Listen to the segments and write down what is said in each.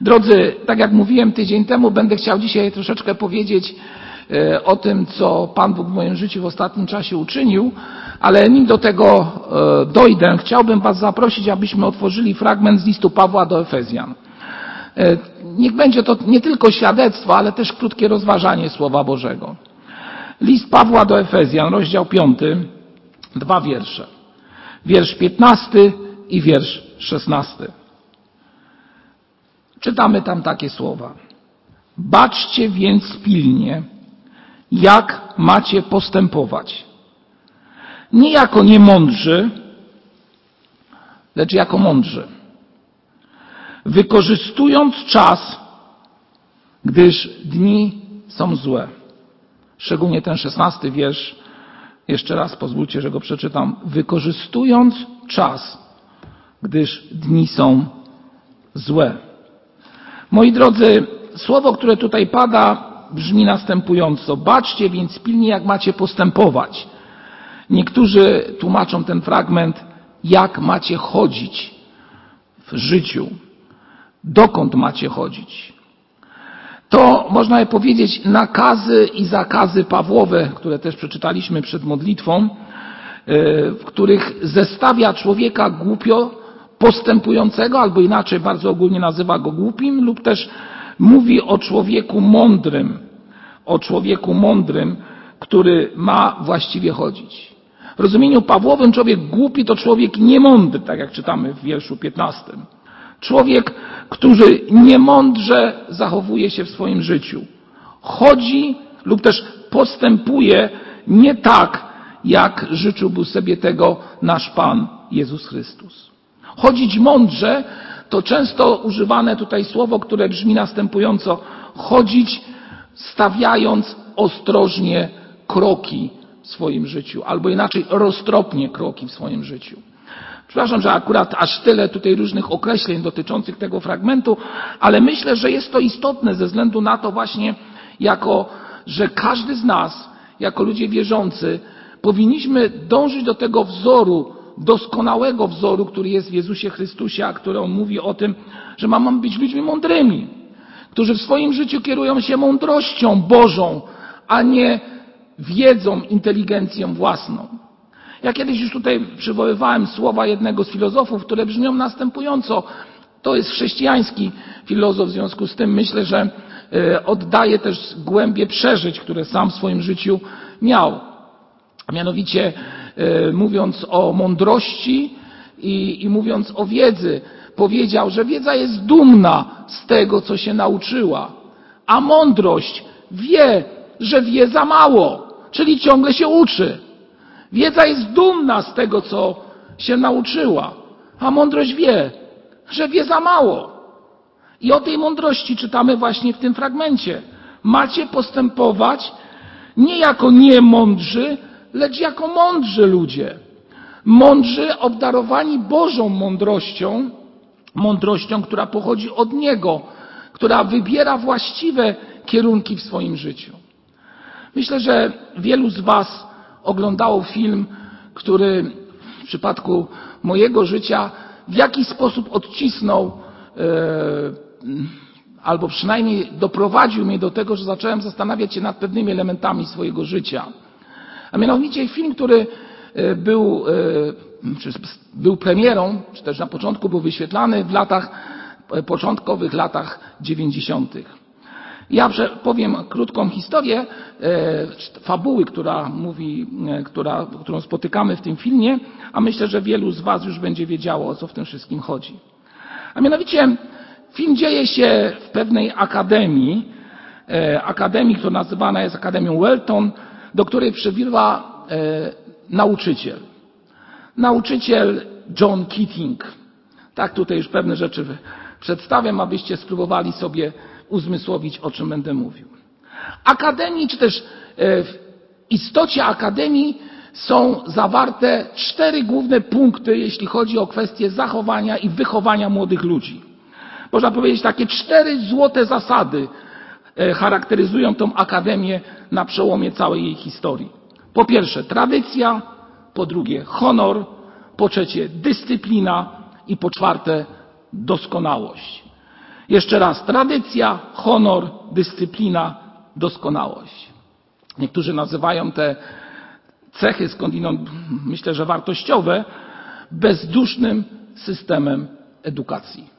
Drodzy, tak jak mówiłem tydzień temu, będę chciał dzisiaj troszeczkę powiedzieć e, o tym, co Pan Bóg w moim życiu w ostatnim czasie uczynił, ale nim do tego e, dojdę, chciałbym Was zaprosić, abyśmy otworzyli fragment z listu Pawła do Efezjan. E, niech będzie to nie tylko świadectwo, ale też krótkie rozważanie Słowa Bożego. List Pawła do Efezjan, rozdział 5, dwa wiersze. Wiersz 15 i wiersz 16. Czytamy tam takie słowa. Baczcie więc pilnie, jak macie postępować. Nie jako niemądrzy, lecz jako mądrzy. Wykorzystując czas, gdyż dni są złe. Szczególnie ten szesnasty wiersz, jeszcze raz pozwólcie, że go przeczytam. Wykorzystując czas, gdyż dni są złe. Moi drodzy, słowo, które tutaj pada, brzmi następująco. Baczcie więc pilnie, jak macie postępować. Niektórzy tłumaczą ten fragment, jak macie chodzić w życiu. Dokąd macie chodzić? To można by powiedzieć nakazy i zakazy Pawłowe, które też przeczytaliśmy przed modlitwą, e, w których zestawia człowieka głupio postępującego, albo inaczej bardzo ogólnie nazywa go głupim, lub też mówi o człowieku mądrym, o człowieku mądrym, który ma właściwie chodzić. W rozumieniu Pawłowym człowiek głupi to człowiek niemądry, tak jak czytamy w wierszu 15. Człowiek, który niemądrze zachowuje się w swoim życiu. Chodzi lub też postępuje nie tak, jak życzyłby sobie tego nasz Pan Jezus Chrystus. Chodzić mądrze to często używane tutaj słowo, które brzmi następująco. Chodzić stawiając ostrożnie kroki w swoim życiu, albo inaczej roztropnie kroki w swoim życiu. Przepraszam, że akurat aż tyle tutaj różnych określeń dotyczących tego fragmentu, ale myślę, że jest to istotne ze względu na to właśnie, jako, że każdy z nas, jako ludzie wierzący, powinniśmy dążyć do tego wzoru doskonałego wzoru, który jest w Jezusie Chrystusie, a który on mówi o tym, że mamy być ludźmi mądrymi, którzy w swoim życiu kierują się mądrością Bożą, a nie wiedzą, inteligencją własną. Ja kiedyś już tutaj przywoływałem słowa jednego z filozofów, które brzmią następująco. To jest chrześcijański filozof, w związku z tym myślę, że e, oddaje też głębie przeżyć, które sam w swoim życiu miał. A mianowicie mówiąc o mądrości i, i mówiąc o wiedzy, powiedział, że wiedza jest dumna z tego, co się nauczyła, a mądrość wie, że wie za mało, czyli ciągle się uczy. Wiedza jest dumna z tego, co się nauczyła, a mądrość wie, że wie za mało. I o tej mądrości czytamy właśnie w tym fragmencie. Macie postępować nie jako niemądrzy, lecz jako mądrzy ludzie. Mądrzy, obdarowani Bożą mądrością, mądrością, która pochodzi od Niego, która wybiera właściwe kierunki w swoim życiu. Myślę, że wielu z Was oglądało film, który w przypadku mojego życia w jakiś sposób odcisnął, e, albo przynajmniej doprowadził mnie do tego, że zacząłem zastanawiać się nad pewnymi elementami swojego życia. A mianowicie film, który e, był, e, był premierą, czy też na początku był wyświetlany w latach, e, początkowych latach dziewięćdziesiątych. Ja powiem krótką historię fabuły, która mówi, która, którą spotykamy w tym filmie, a myślę, że wielu z Was już będzie wiedziało, o co w tym wszystkim chodzi. A mianowicie film dzieje się w pewnej akademii, akademii, która nazywana jest Akademią Welton, do której przybywa e, nauczyciel. Nauczyciel John Keating. Tak tutaj już pewne rzeczy przedstawiam, abyście spróbowali sobie uzmysłowić, o czym będę mówił. Akademii, czy też e, w istocie Akademii są zawarte cztery główne punkty, jeśli chodzi o kwestie zachowania i wychowania młodych ludzi. Można powiedzieć takie cztery złote zasady, charakteryzują tę akademię na przełomie całej jej historii. Po pierwsze tradycja, po drugie honor, po trzecie dyscyplina i po czwarte doskonałość. Jeszcze raz, tradycja, honor, dyscyplina, doskonałość. Niektórzy nazywają te cechy skądinąd, myślę, że wartościowe, bezdusznym systemem edukacji.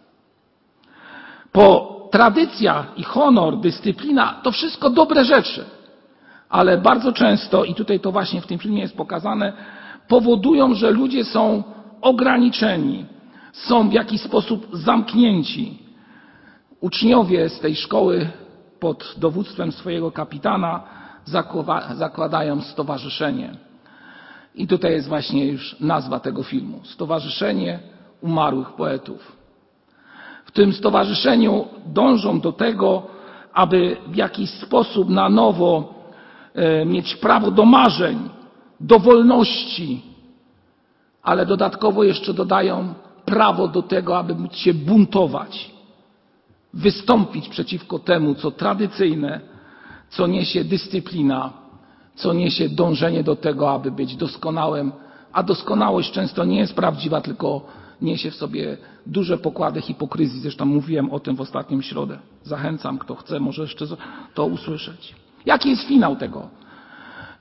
Po tradycja i honor, dyscyplina to wszystko dobre rzeczy, ale bardzo często, i tutaj to właśnie w tym filmie jest pokazane, powodują, że ludzie są ograniczeni, są w jakiś sposób zamknięci. Uczniowie z tej szkoły pod dowództwem swojego kapitana zakładają stowarzyszenie. I tutaj jest właśnie już nazwa tego filmu. Stowarzyszenie Umarłych Poetów. Tym stowarzyszeniu dążą do tego, aby w jakiś sposób na nowo e, mieć prawo do marzeń, do wolności, ale dodatkowo jeszcze dodają prawo do tego, aby móc się buntować, wystąpić przeciwko temu, co tradycyjne, co niesie dyscyplina, co niesie dążenie do tego, aby być doskonałym, a doskonałość często nie jest prawdziwa, tylko niesie w sobie duże pokłady hipokryzji. Zresztą mówiłem o tym w ostatnią środę. Zachęcam, kto chce, może jeszcze to usłyszeć. Jaki jest finał tego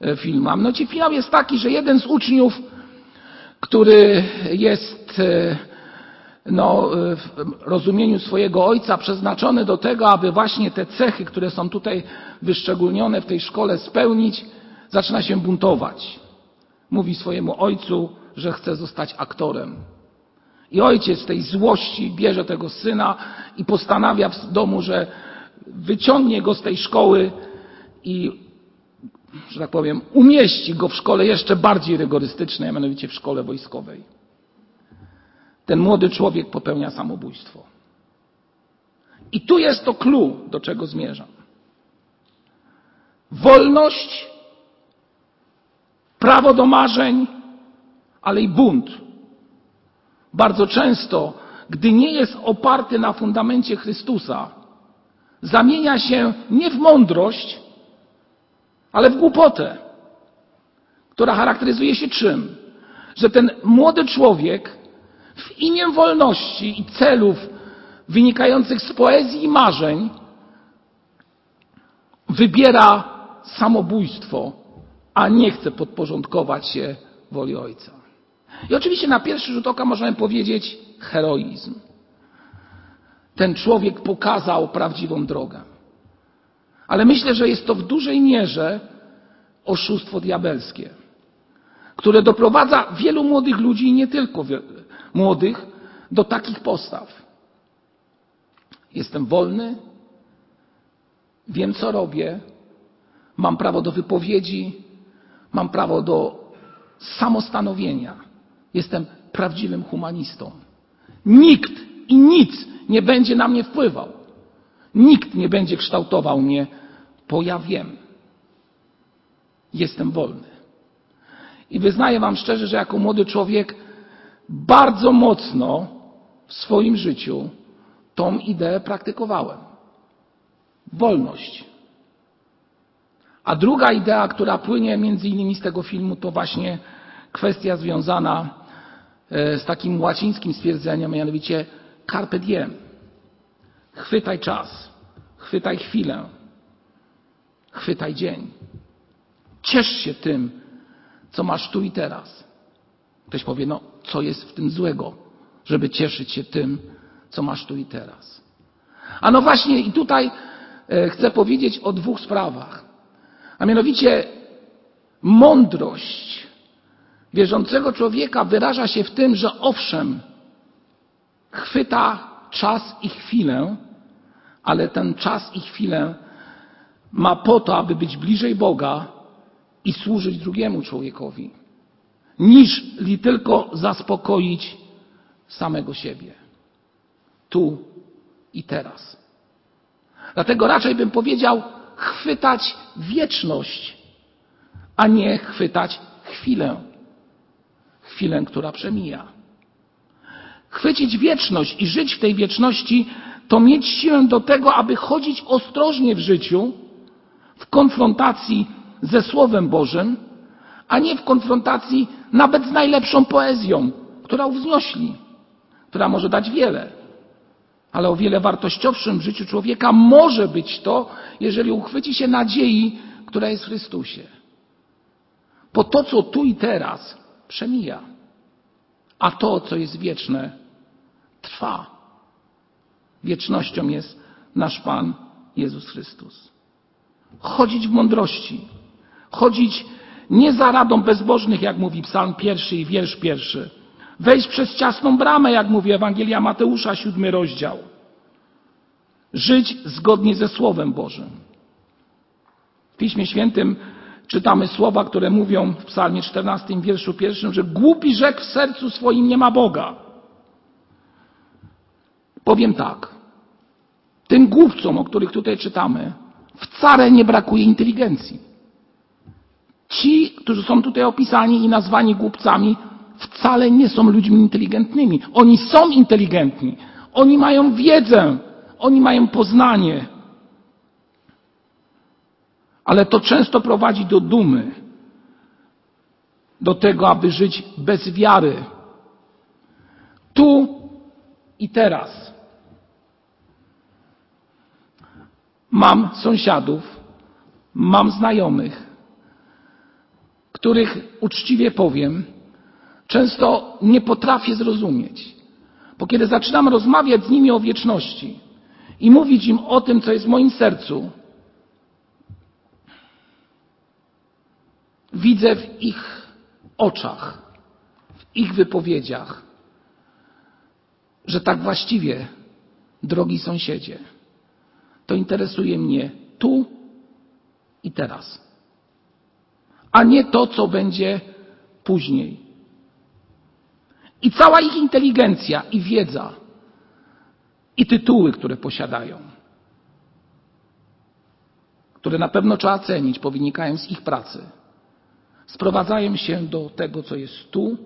e, filmu? A mianowicie finał jest taki, że jeden z uczniów, który jest e, no, w rozumieniu swojego ojca przeznaczony do tego, aby właśnie te cechy, które są tutaj wyszczególnione w tej szkole spełnić, zaczyna się buntować. Mówi swojemu ojcu, że chce zostać aktorem. I ojciec z tej złości bierze tego syna i postanawia w domu, że wyciągnie go z tej szkoły i, że tak powiem, umieści go w szkole jeszcze bardziej rygorystycznej, a mianowicie w szkole wojskowej. Ten młody człowiek popełnia samobójstwo. I tu jest to clue, do czego zmierzam. Wolność, prawo do marzeń, ale i bunt bardzo często, gdy nie jest oparty na fundamencie Chrystusa, zamienia się nie w mądrość, ale w głupotę, która charakteryzuje się czym? Że ten młody człowiek w imię wolności i celów wynikających z poezji i marzeń wybiera samobójstwo, a nie chce podporządkować się woli Ojca. I oczywiście na pierwszy rzut oka możemy powiedzieć heroizm. Ten człowiek pokazał prawdziwą drogę. Ale myślę, że jest to w dużej mierze oszustwo diabelskie, które doprowadza wielu młodych ludzi, i nie tylko młodych, do takich postaw. Jestem wolny, wiem co robię, mam prawo do wypowiedzi, mam prawo do samostanowienia. Jestem prawdziwym humanistą. Nikt i nic nie będzie na mnie wpływał. Nikt nie będzie kształtował mnie, bo ja wiem. Jestem wolny. I wyznaję Wam szczerze, że jako młody człowiek bardzo mocno w swoim życiu tą ideę praktykowałem. Wolność. A druga idea, która płynie między innymi z tego filmu, to właśnie kwestia związana z takim łacińskim stwierdzeniem, mianowicie carpe diem. Chwytaj czas, chwytaj chwilę, chwytaj dzień. Ciesz się tym, co masz tu i teraz. Ktoś powie, no co jest w tym złego, żeby cieszyć się tym, co masz tu i teraz. A no właśnie i tutaj e, chcę powiedzieć o dwóch sprawach. A mianowicie mądrość wierzącego człowieka wyraża się w tym, że owszem, chwyta czas i chwilę, ale ten czas i chwilę ma po to, aby być bliżej Boga i służyć drugiemu człowiekowi, niż li tylko zaspokoić samego siebie. Tu i teraz. Dlatego raczej bym powiedział chwytać wieczność, a nie chwytać chwilę chwilę, która przemija. Chwycić wieczność i żyć w tej wieczności to mieć siłę do tego, aby chodzić ostrożnie w życiu, w konfrontacji ze Słowem Bożym, a nie w konfrontacji nawet z najlepszą poezją, która uwznośli, która może dać wiele, Ale o wiele wartościowszym w życiu człowieka może być to, jeżeli uchwyci się nadziei, która jest w Chrystusie. Bo to, co tu i teraz, przemija, a to, co jest wieczne, trwa. Wiecznością jest nasz Pan Jezus Chrystus. Chodzić w mądrości, chodzić nie za radą bezbożnych, jak mówi Psalm pierwszy i wiersz pierwszy. Wejść przez ciasną bramę, jak mówi Ewangelia Mateusza, siódmy rozdział. Żyć zgodnie ze Słowem Bożym. W Piśmie Świętym czytamy słowa, które mówią w Psalmie 14, wierszu pierwszym, że głupi rzekł w sercu swoim nie ma Boga. Powiem tak. Tym głupcom, o których tutaj czytamy, wcale nie brakuje inteligencji. Ci, którzy są tutaj opisani i nazwani głupcami, wcale nie są ludźmi inteligentnymi. Oni są inteligentni. Oni mają wiedzę. Oni mają poznanie. Ale to często prowadzi do dumy. Do tego, aby żyć bez wiary. Tu i teraz. Mam sąsiadów, mam znajomych, których uczciwie powiem, często nie potrafię zrozumieć. Bo kiedy zaczynam rozmawiać z nimi o wieczności i mówić im o tym, co jest w moim sercu, widzę w ich oczach, w ich wypowiedziach, że tak właściwie, drogi sąsiedzie, to interesuje mnie tu i teraz a nie to, co będzie później. I cała ich inteligencja i wiedza i tytuły, które posiadają, które na pewno trzeba cenić, bo wynikają z ich pracy, sprowadzają się do tego, co jest tu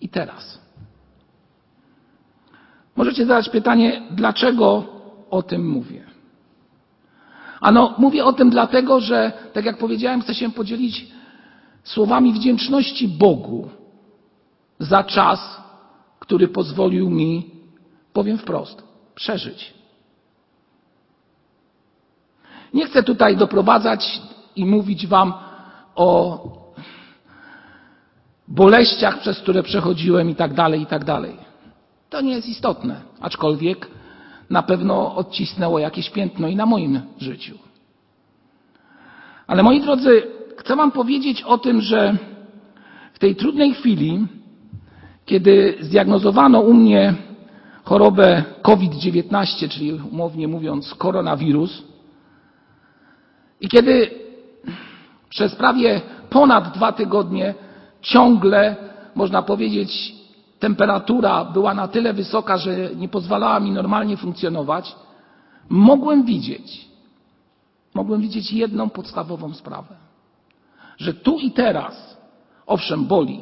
i teraz. Możecie zadać pytanie, dlaczego o tym mówię? Ano, mówię o tym dlatego, że, tak jak powiedziałem, chcę się podzielić słowami wdzięczności Bogu za czas, który pozwolił mi, powiem wprost, przeżyć. Nie chcę tutaj doprowadzać i mówić Wam o boleściach, przez które przechodziłem i tak dalej, i tak dalej. To nie jest istotne, aczkolwiek na pewno odcisnęło jakieś piętno i na moim życiu. Ale moi drodzy, chcę Wam powiedzieć o tym, że w tej trudnej chwili, kiedy zdiagnozowano u mnie chorobę COVID-19, czyli umownie mówiąc koronawirus, i kiedy przez prawie ponad dwa tygodnie ciągle, można powiedzieć, temperatura była na tyle wysoka, że nie pozwalała mi normalnie funkcjonować, mogłem widzieć, mogłem widzieć jedną podstawową sprawę. Że tu i teraz, owszem, boli,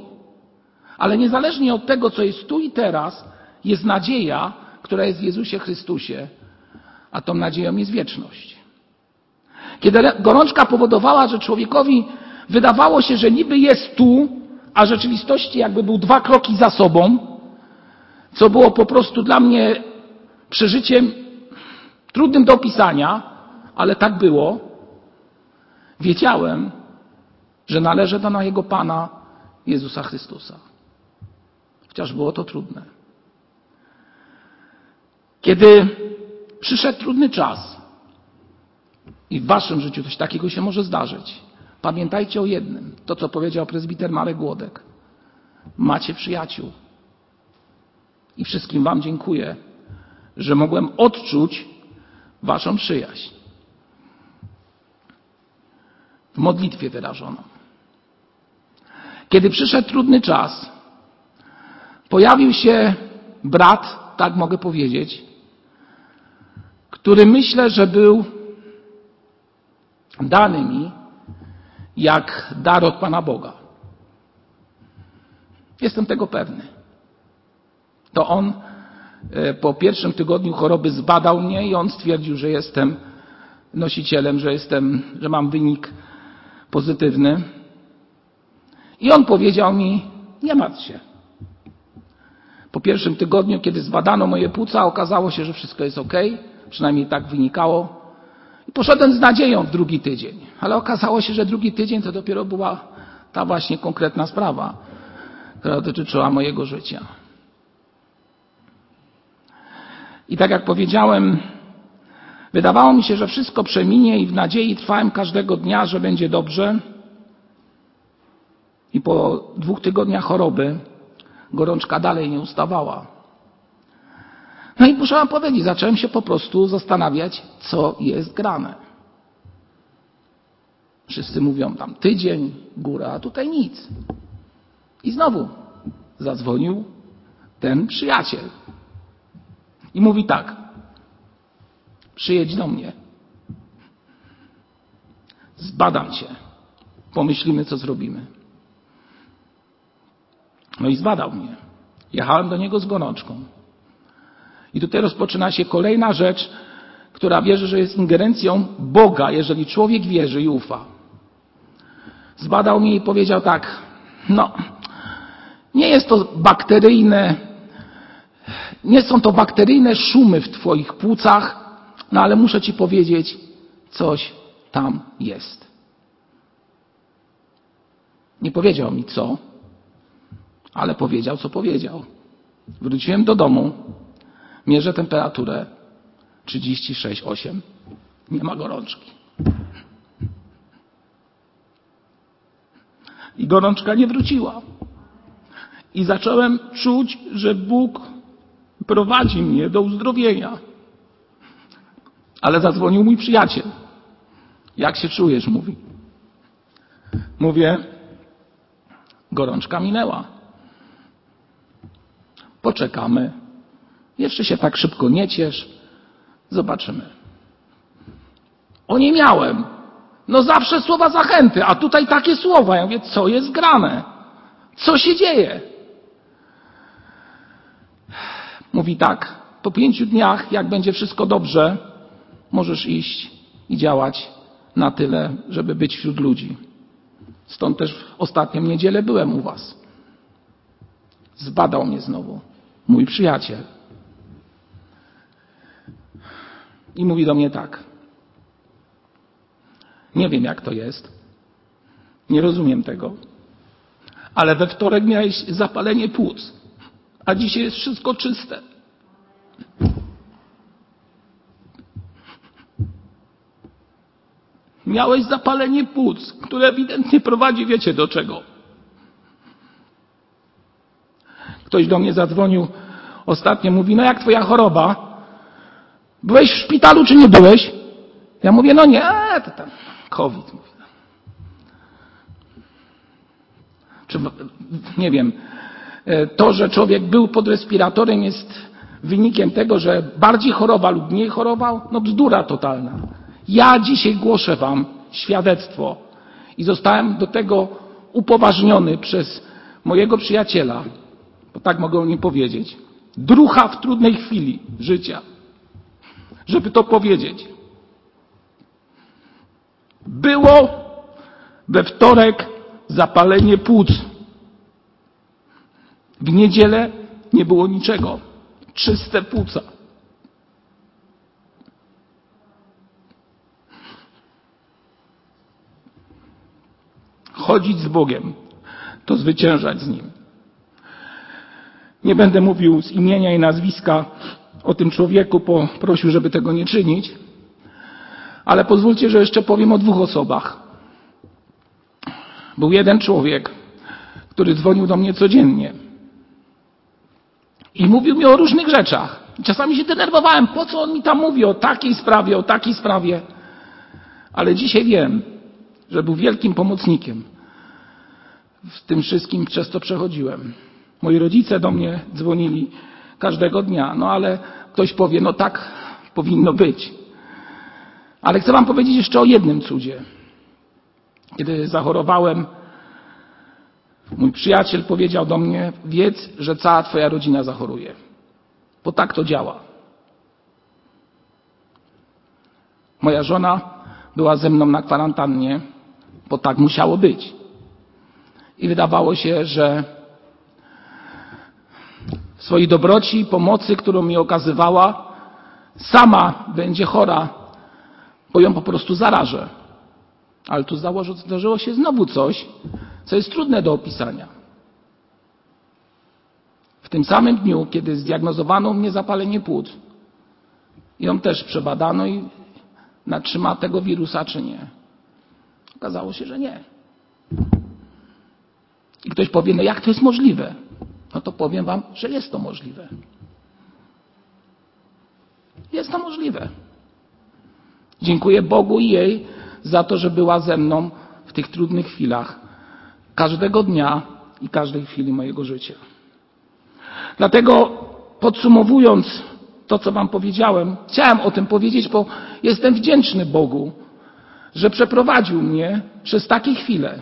ale niezależnie od tego, co jest tu i teraz, jest nadzieja, która jest w Jezusie Chrystusie, a tą nadzieją jest wieczność. Kiedy gorączka powodowała, że człowiekowi wydawało się, że niby jest tu, a rzeczywistości jakby był dwa kroki za sobą, co było po prostu dla mnie przeżyciem trudnym do opisania, ale tak było. Wiedziałem, że należę do mojego Pana Jezusa Chrystusa. Chociaż było to trudne. Kiedy przyszedł trudny czas i w waszym życiu coś takiego się może zdarzyć, Pamiętajcie o jednym, to co powiedział prezbiter Marek Głodek. Macie przyjaciół. I wszystkim Wam dziękuję, że mogłem odczuć Waszą przyjaźń. W modlitwie wyrażoną. Kiedy przyszedł trudny czas, pojawił się brat, tak mogę powiedzieć, który myślę, że był dany mi jak dar od Pana Boga. Jestem tego pewny. To on e, po pierwszym tygodniu choroby zbadał mnie i on stwierdził, że jestem nosicielem, że jestem, że mam wynik pozytywny. I on powiedział mi, nie martw się. Po pierwszym tygodniu, kiedy zbadano moje płuca, okazało się, że wszystko jest ok, przynajmniej tak wynikało. Poszedłem z nadzieją w drugi tydzień, ale okazało się, że drugi tydzień to dopiero była ta właśnie konkretna sprawa, która dotyczyła mojego życia. I tak jak powiedziałem, wydawało mi się, że wszystko przeminie i w nadziei trwałem każdego dnia, że będzie dobrze. I po dwóch tygodniach choroby gorączka dalej nie ustawała. No i muszę wam powiedzieć, zacząłem się po prostu zastanawiać, co jest grane. Wszyscy mówią tam tydzień, góra, a tutaj nic. I znowu zadzwonił ten przyjaciel. I mówi tak: przyjedź do mnie. Zbadam cię. Pomyślimy, co zrobimy. No i zbadał mnie. Jechałem do niego z gorączką. I tutaj rozpoczyna się kolejna rzecz, która wierzy, że jest ingerencją Boga, jeżeli człowiek wierzy i ufa. Zbadał mnie i powiedział tak: No, nie jest to bakteryjne, nie są to bakteryjne szumy w Twoich płucach, no ale muszę Ci powiedzieć, coś tam jest. Nie powiedział mi co, ale powiedział, co powiedział. Wróciłem do domu, mierzę temperaturę 36,8. Nie ma gorączki. I gorączka nie wróciła. I zacząłem czuć, że Bóg prowadzi mnie do uzdrowienia. Ale zadzwonił mój przyjaciel. Jak się czujesz? Mówi. Mówię, gorączka minęła. Poczekamy. Jeszcze się tak szybko nie ciesz. Zobaczymy. O nie miałem. No zawsze słowa zachęty, a tutaj takie słowa. Ja mówię, co jest grane? Co się dzieje? Mówi tak, po pięciu dniach, jak będzie wszystko dobrze, możesz iść i działać na tyle, żeby być wśród ludzi. Stąd też w ostatnią niedzielę byłem u Was. Zbadał mnie znowu mój przyjaciel. I mówi do mnie tak. Nie wiem, jak to jest. Nie rozumiem tego. Ale we wtorek miałeś zapalenie płuc, a dzisiaj jest wszystko czyste. Miałeś zapalenie płuc, które ewidentnie prowadzi, wiecie do czego. Ktoś do mnie zadzwonił ostatnio, mówi, no jak twoja choroba? Byłeś w szpitalu czy nie byłeś? Ja mówię, no nie, to tam COVID. Czy, nie wiem, e, to, że człowiek był pod respiratorem jest wynikiem tego, że bardziej chorował lub mniej chorował? No bzdura totalna. Ja dzisiaj głoszę wam świadectwo i zostałem do tego upoważniony przez mojego przyjaciela, bo tak mogę o nim powiedzieć, drucha w trudnej chwili życia, żeby to powiedzieć. Było we wtorek zapalenie płuc. W niedzielę nie było niczego. Czyste płuca. Chodzić z Bogiem to zwyciężać z Nim. Nie będę mówił z imienia i nazwiska o tym człowieku, poprosił, żeby tego nie czynić, ale pozwólcie, że jeszcze powiem o dwóch osobach. Był jeden człowiek, który dzwonił do mnie codziennie i mówił mi o różnych rzeczach. Czasami się denerwowałem, po co on mi tam mówi o takiej sprawie, o takiej sprawie. Ale dzisiaj wiem, że był wielkim pomocnikiem w tym wszystkim, przez co przechodziłem. Moi rodzice do mnie dzwonili każdego dnia, no ale ktoś powie, no tak powinno być. Ale chcę Wam powiedzieć jeszcze o jednym cudzie. Kiedy zachorowałem, mój przyjaciel powiedział do mnie: Wiedz, że cała Twoja rodzina zachoruje. Bo tak to działa. Moja żona była ze mną na kwarantannie, bo tak musiało być. I wydawało się, że swojej dobroci pomocy, którą mi okazywała, sama będzie chora, bo ją po prostu zarażę. Ale tu zdarzyło się znowu coś, co jest trudne do opisania. W tym samym dniu, kiedy zdiagnozowano mnie zapalenie płuc, ją też przebadano i natrzyma tego wirusa, czy nie. Okazało się, że nie. I ktoś powie, no jak to jest możliwe? No to powiem Wam, że jest to możliwe. Jest to możliwe. Dziękuję Bogu i jej za to, że była ze mną w tych trudnych chwilach, każdego dnia i każdej chwili mojego życia. Dlatego podsumowując to, co Wam powiedziałem, chciałem o tym powiedzieć, bo jestem wdzięczny Bogu, że przeprowadził mnie przez takie chwile.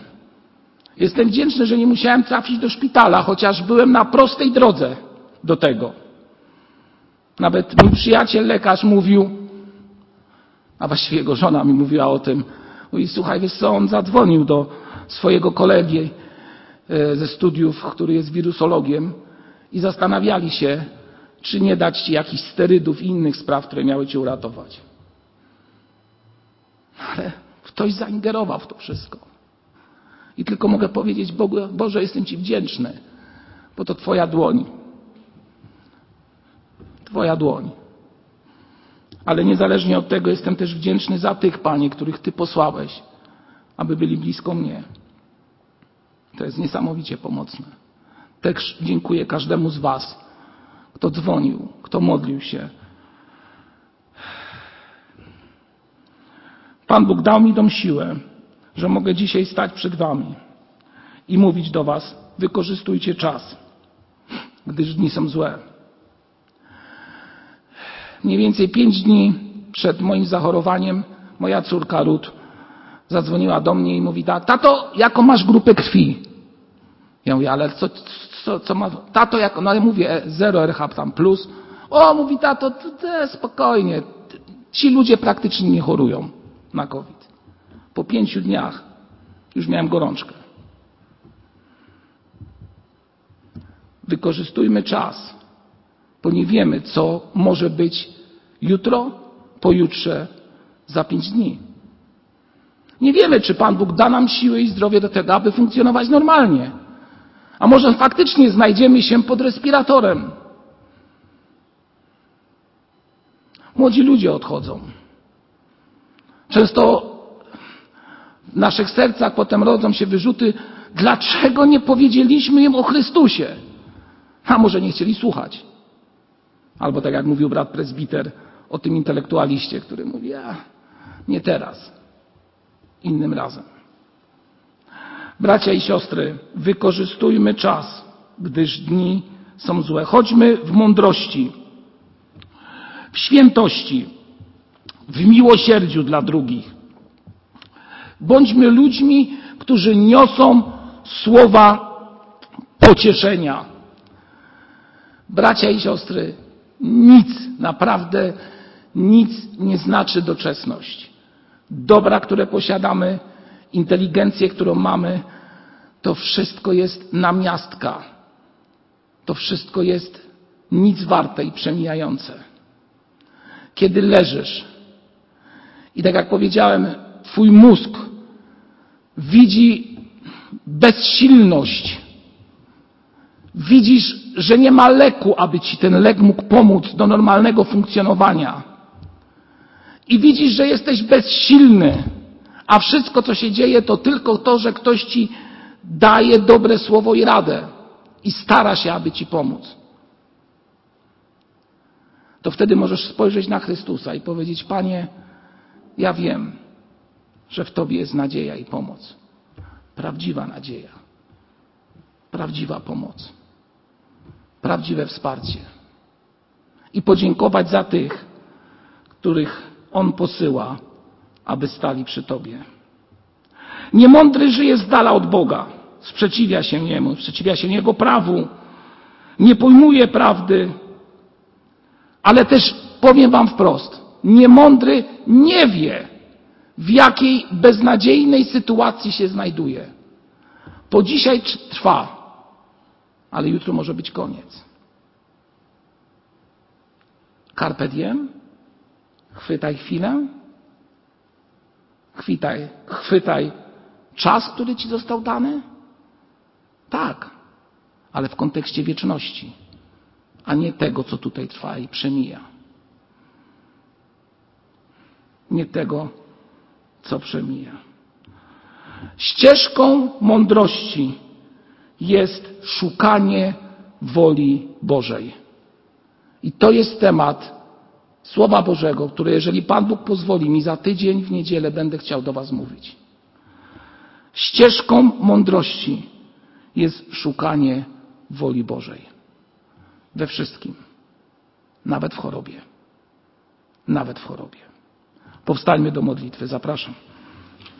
Jestem wdzięczny, że nie musiałem trafić do szpitala, chociaż byłem na prostej drodze do tego. Nawet mój przyjaciel lekarz mówił, a właściwie jego żona mi mówiła o tym, mówi, słuchaj, wiesz co, on zadzwonił do swojego kolegi e, ze studiów, który jest wirusologiem i zastanawiali się, czy nie dać ci jakichś sterydów i innych spraw, które miały cię uratować. Ale ktoś zaingerował w to wszystko. I tylko mogę powiedzieć Bogu, Boże, jestem Ci wdzięczny, bo to Twoja dłoń. Twoja dłoń. Ale niezależnie od tego jestem też wdzięczny za tych, Panie, których Ty posłałeś, aby byli blisko mnie. To jest niesamowicie pomocne. Też dziękuję każdemu z Was, kto dzwonił, kto modlił się. Pan Bóg dał mi tą siłę, że mogę dzisiaj stać przed Wami i mówić do Was: wykorzystujcie czas, gdyż dni są złe. Mniej więcej pięć dni przed moim zachorowaniem moja córka Ruth zadzwoniła do mnie i mówi tak, tato, jaką masz grupę krwi? Ja mówię, ale co, co, co ma, tato, jak, no ja mówię, zero RH tam plus. O, mówi tato, to, to spokojnie, ci ludzie praktycznie nie chorują na COVID. Po pięciu dniach już miałem gorączkę. Wykorzystujmy czas, bo nie wiemy, co może być jutro, pojutrze, za pięć dni. Nie wiemy, czy Pan Bóg da nam siłę i zdrowie do tego, aby funkcjonować normalnie. A może faktycznie znajdziemy się pod respiratorem. Młodzi ludzie odchodzą. Często w naszych sercach potem rodzą się wyrzuty, dlaczego nie powiedzieliśmy im o Chrystusie? A może nie chcieli słuchać. Albo tak jak mówił brat prezbiter o tym intelektualiście, który mówi, a nie teraz, innym razem. Bracia i siostry, wykorzystujmy czas, gdyż dni są złe. Chodźmy w mądrości, w świętości, w miłosierdziu dla drugich. Bądźmy ludźmi, którzy niosą słowa pocieszenia. Bracia i siostry, nic, naprawdę nic nie znaczy doczesność. Dobra, które posiadamy, inteligencję, którą mamy, to wszystko jest namiastka. To wszystko jest nic warte i przemijające. Kiedy leżysz i tak jak powiedziałem, twój mózg widzi bezsilność, widzisz, że nie ma leku, aby ci ten lek mógł pomóc do normalnego funkcjonowania. I widzisz, że jesteś bezsilny, a wszystko, co się dzieje, to tylko to, że ktoś ci daje dobre słowo i radę i stara się, aby ci pomóc. To wtedy możesz spojrzeć na Chrystusa i powiedzieć: Panie, ja wiem, że w Tobie jest nadzieja i pomoc. Prawdziwa nadzieja, prawdziwa pomoc, prawdziwe wsparcie. I podziękować za tych, których On posyła aby stali przy Tobie. Niemądry żyje z dala od Boga, sprzeciwia się Niemu, sprzeciwia się Jego prawu, nie pojmuje prawdy, ale też powiem Wam wprost, niemądry nie wie, w jakiej beznadziejnej sytuacji się znajduje. Po dzisiaj trwa, ale jutro może być koniec. Carpe diem? Chwytaj chwilę? Chwytaj, chwytaj czas, który ci został dany? Tak, ale w kontekście wieczności, a nie tego, co tutaj trwa i przemija. Nie tego, co przemija. Ścieżką mądrości jest szukanie woli Bożej. I to jest temat Słowa Bożego, które jeżeli Pan Bóg pozwoli mi za tydzień w niedzielę będę chciał do Was mówić. Ścieżką mądrości jest szukanie woli Bożej. We wszystkim. Nawet w chorobie. Nawet w chorobie. Powstańmy do modlitwy. Zapraszam.